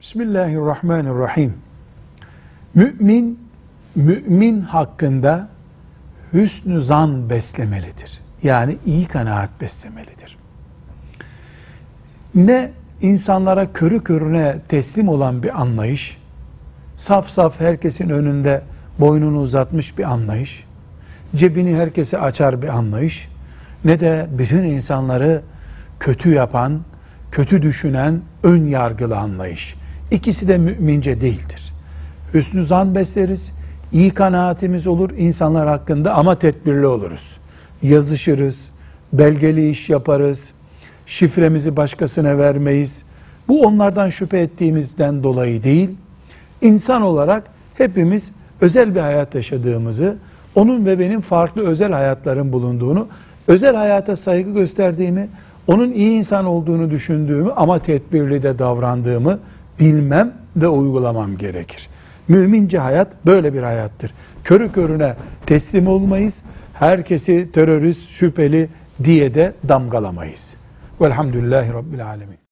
Bismillahirrahmanirrahim. Mümin, mümin hakkında hüsnü zan beslemelidir. Yani iyi kanaat beslemelidir. Ne insanlara körü körüne teslim olan bir anlayış, saf saf herkesin önünde boynunu uzatmış bir anlayış, cebini herkese açar bir anlayış, ne de bütün insanları kötü yapan, kötü düşünen, ön yargılı anlayış. İkisi de mümince değildir. Hüsnü zan besleriz, iyi kanaatimiz olur insanlar hakkında ama tedbirli oluruz. Yazışırız, belgeli iş yaparız, şifremizi başkasına vermeyiz. Bu onlardan şüphe ettiğimizden dolayı değil, insan olarak hepimiz özel bir hayat yaşadığımızı, onun ve benim farklı özel hayatların bulunduğunu, özel hayata saygı gösterdiğimi, onun iyi insan olduğunu düşündüğümü ama tedbirli de davrandığımı bilmem ve uygulamam gerekir. Mümince hayat böyle bir hayattır. Körü körüne teslim olmayız. Herkesi terörist, şüpheli diye de damgalamayız. Velhamdülillahi Rabbil Alemin.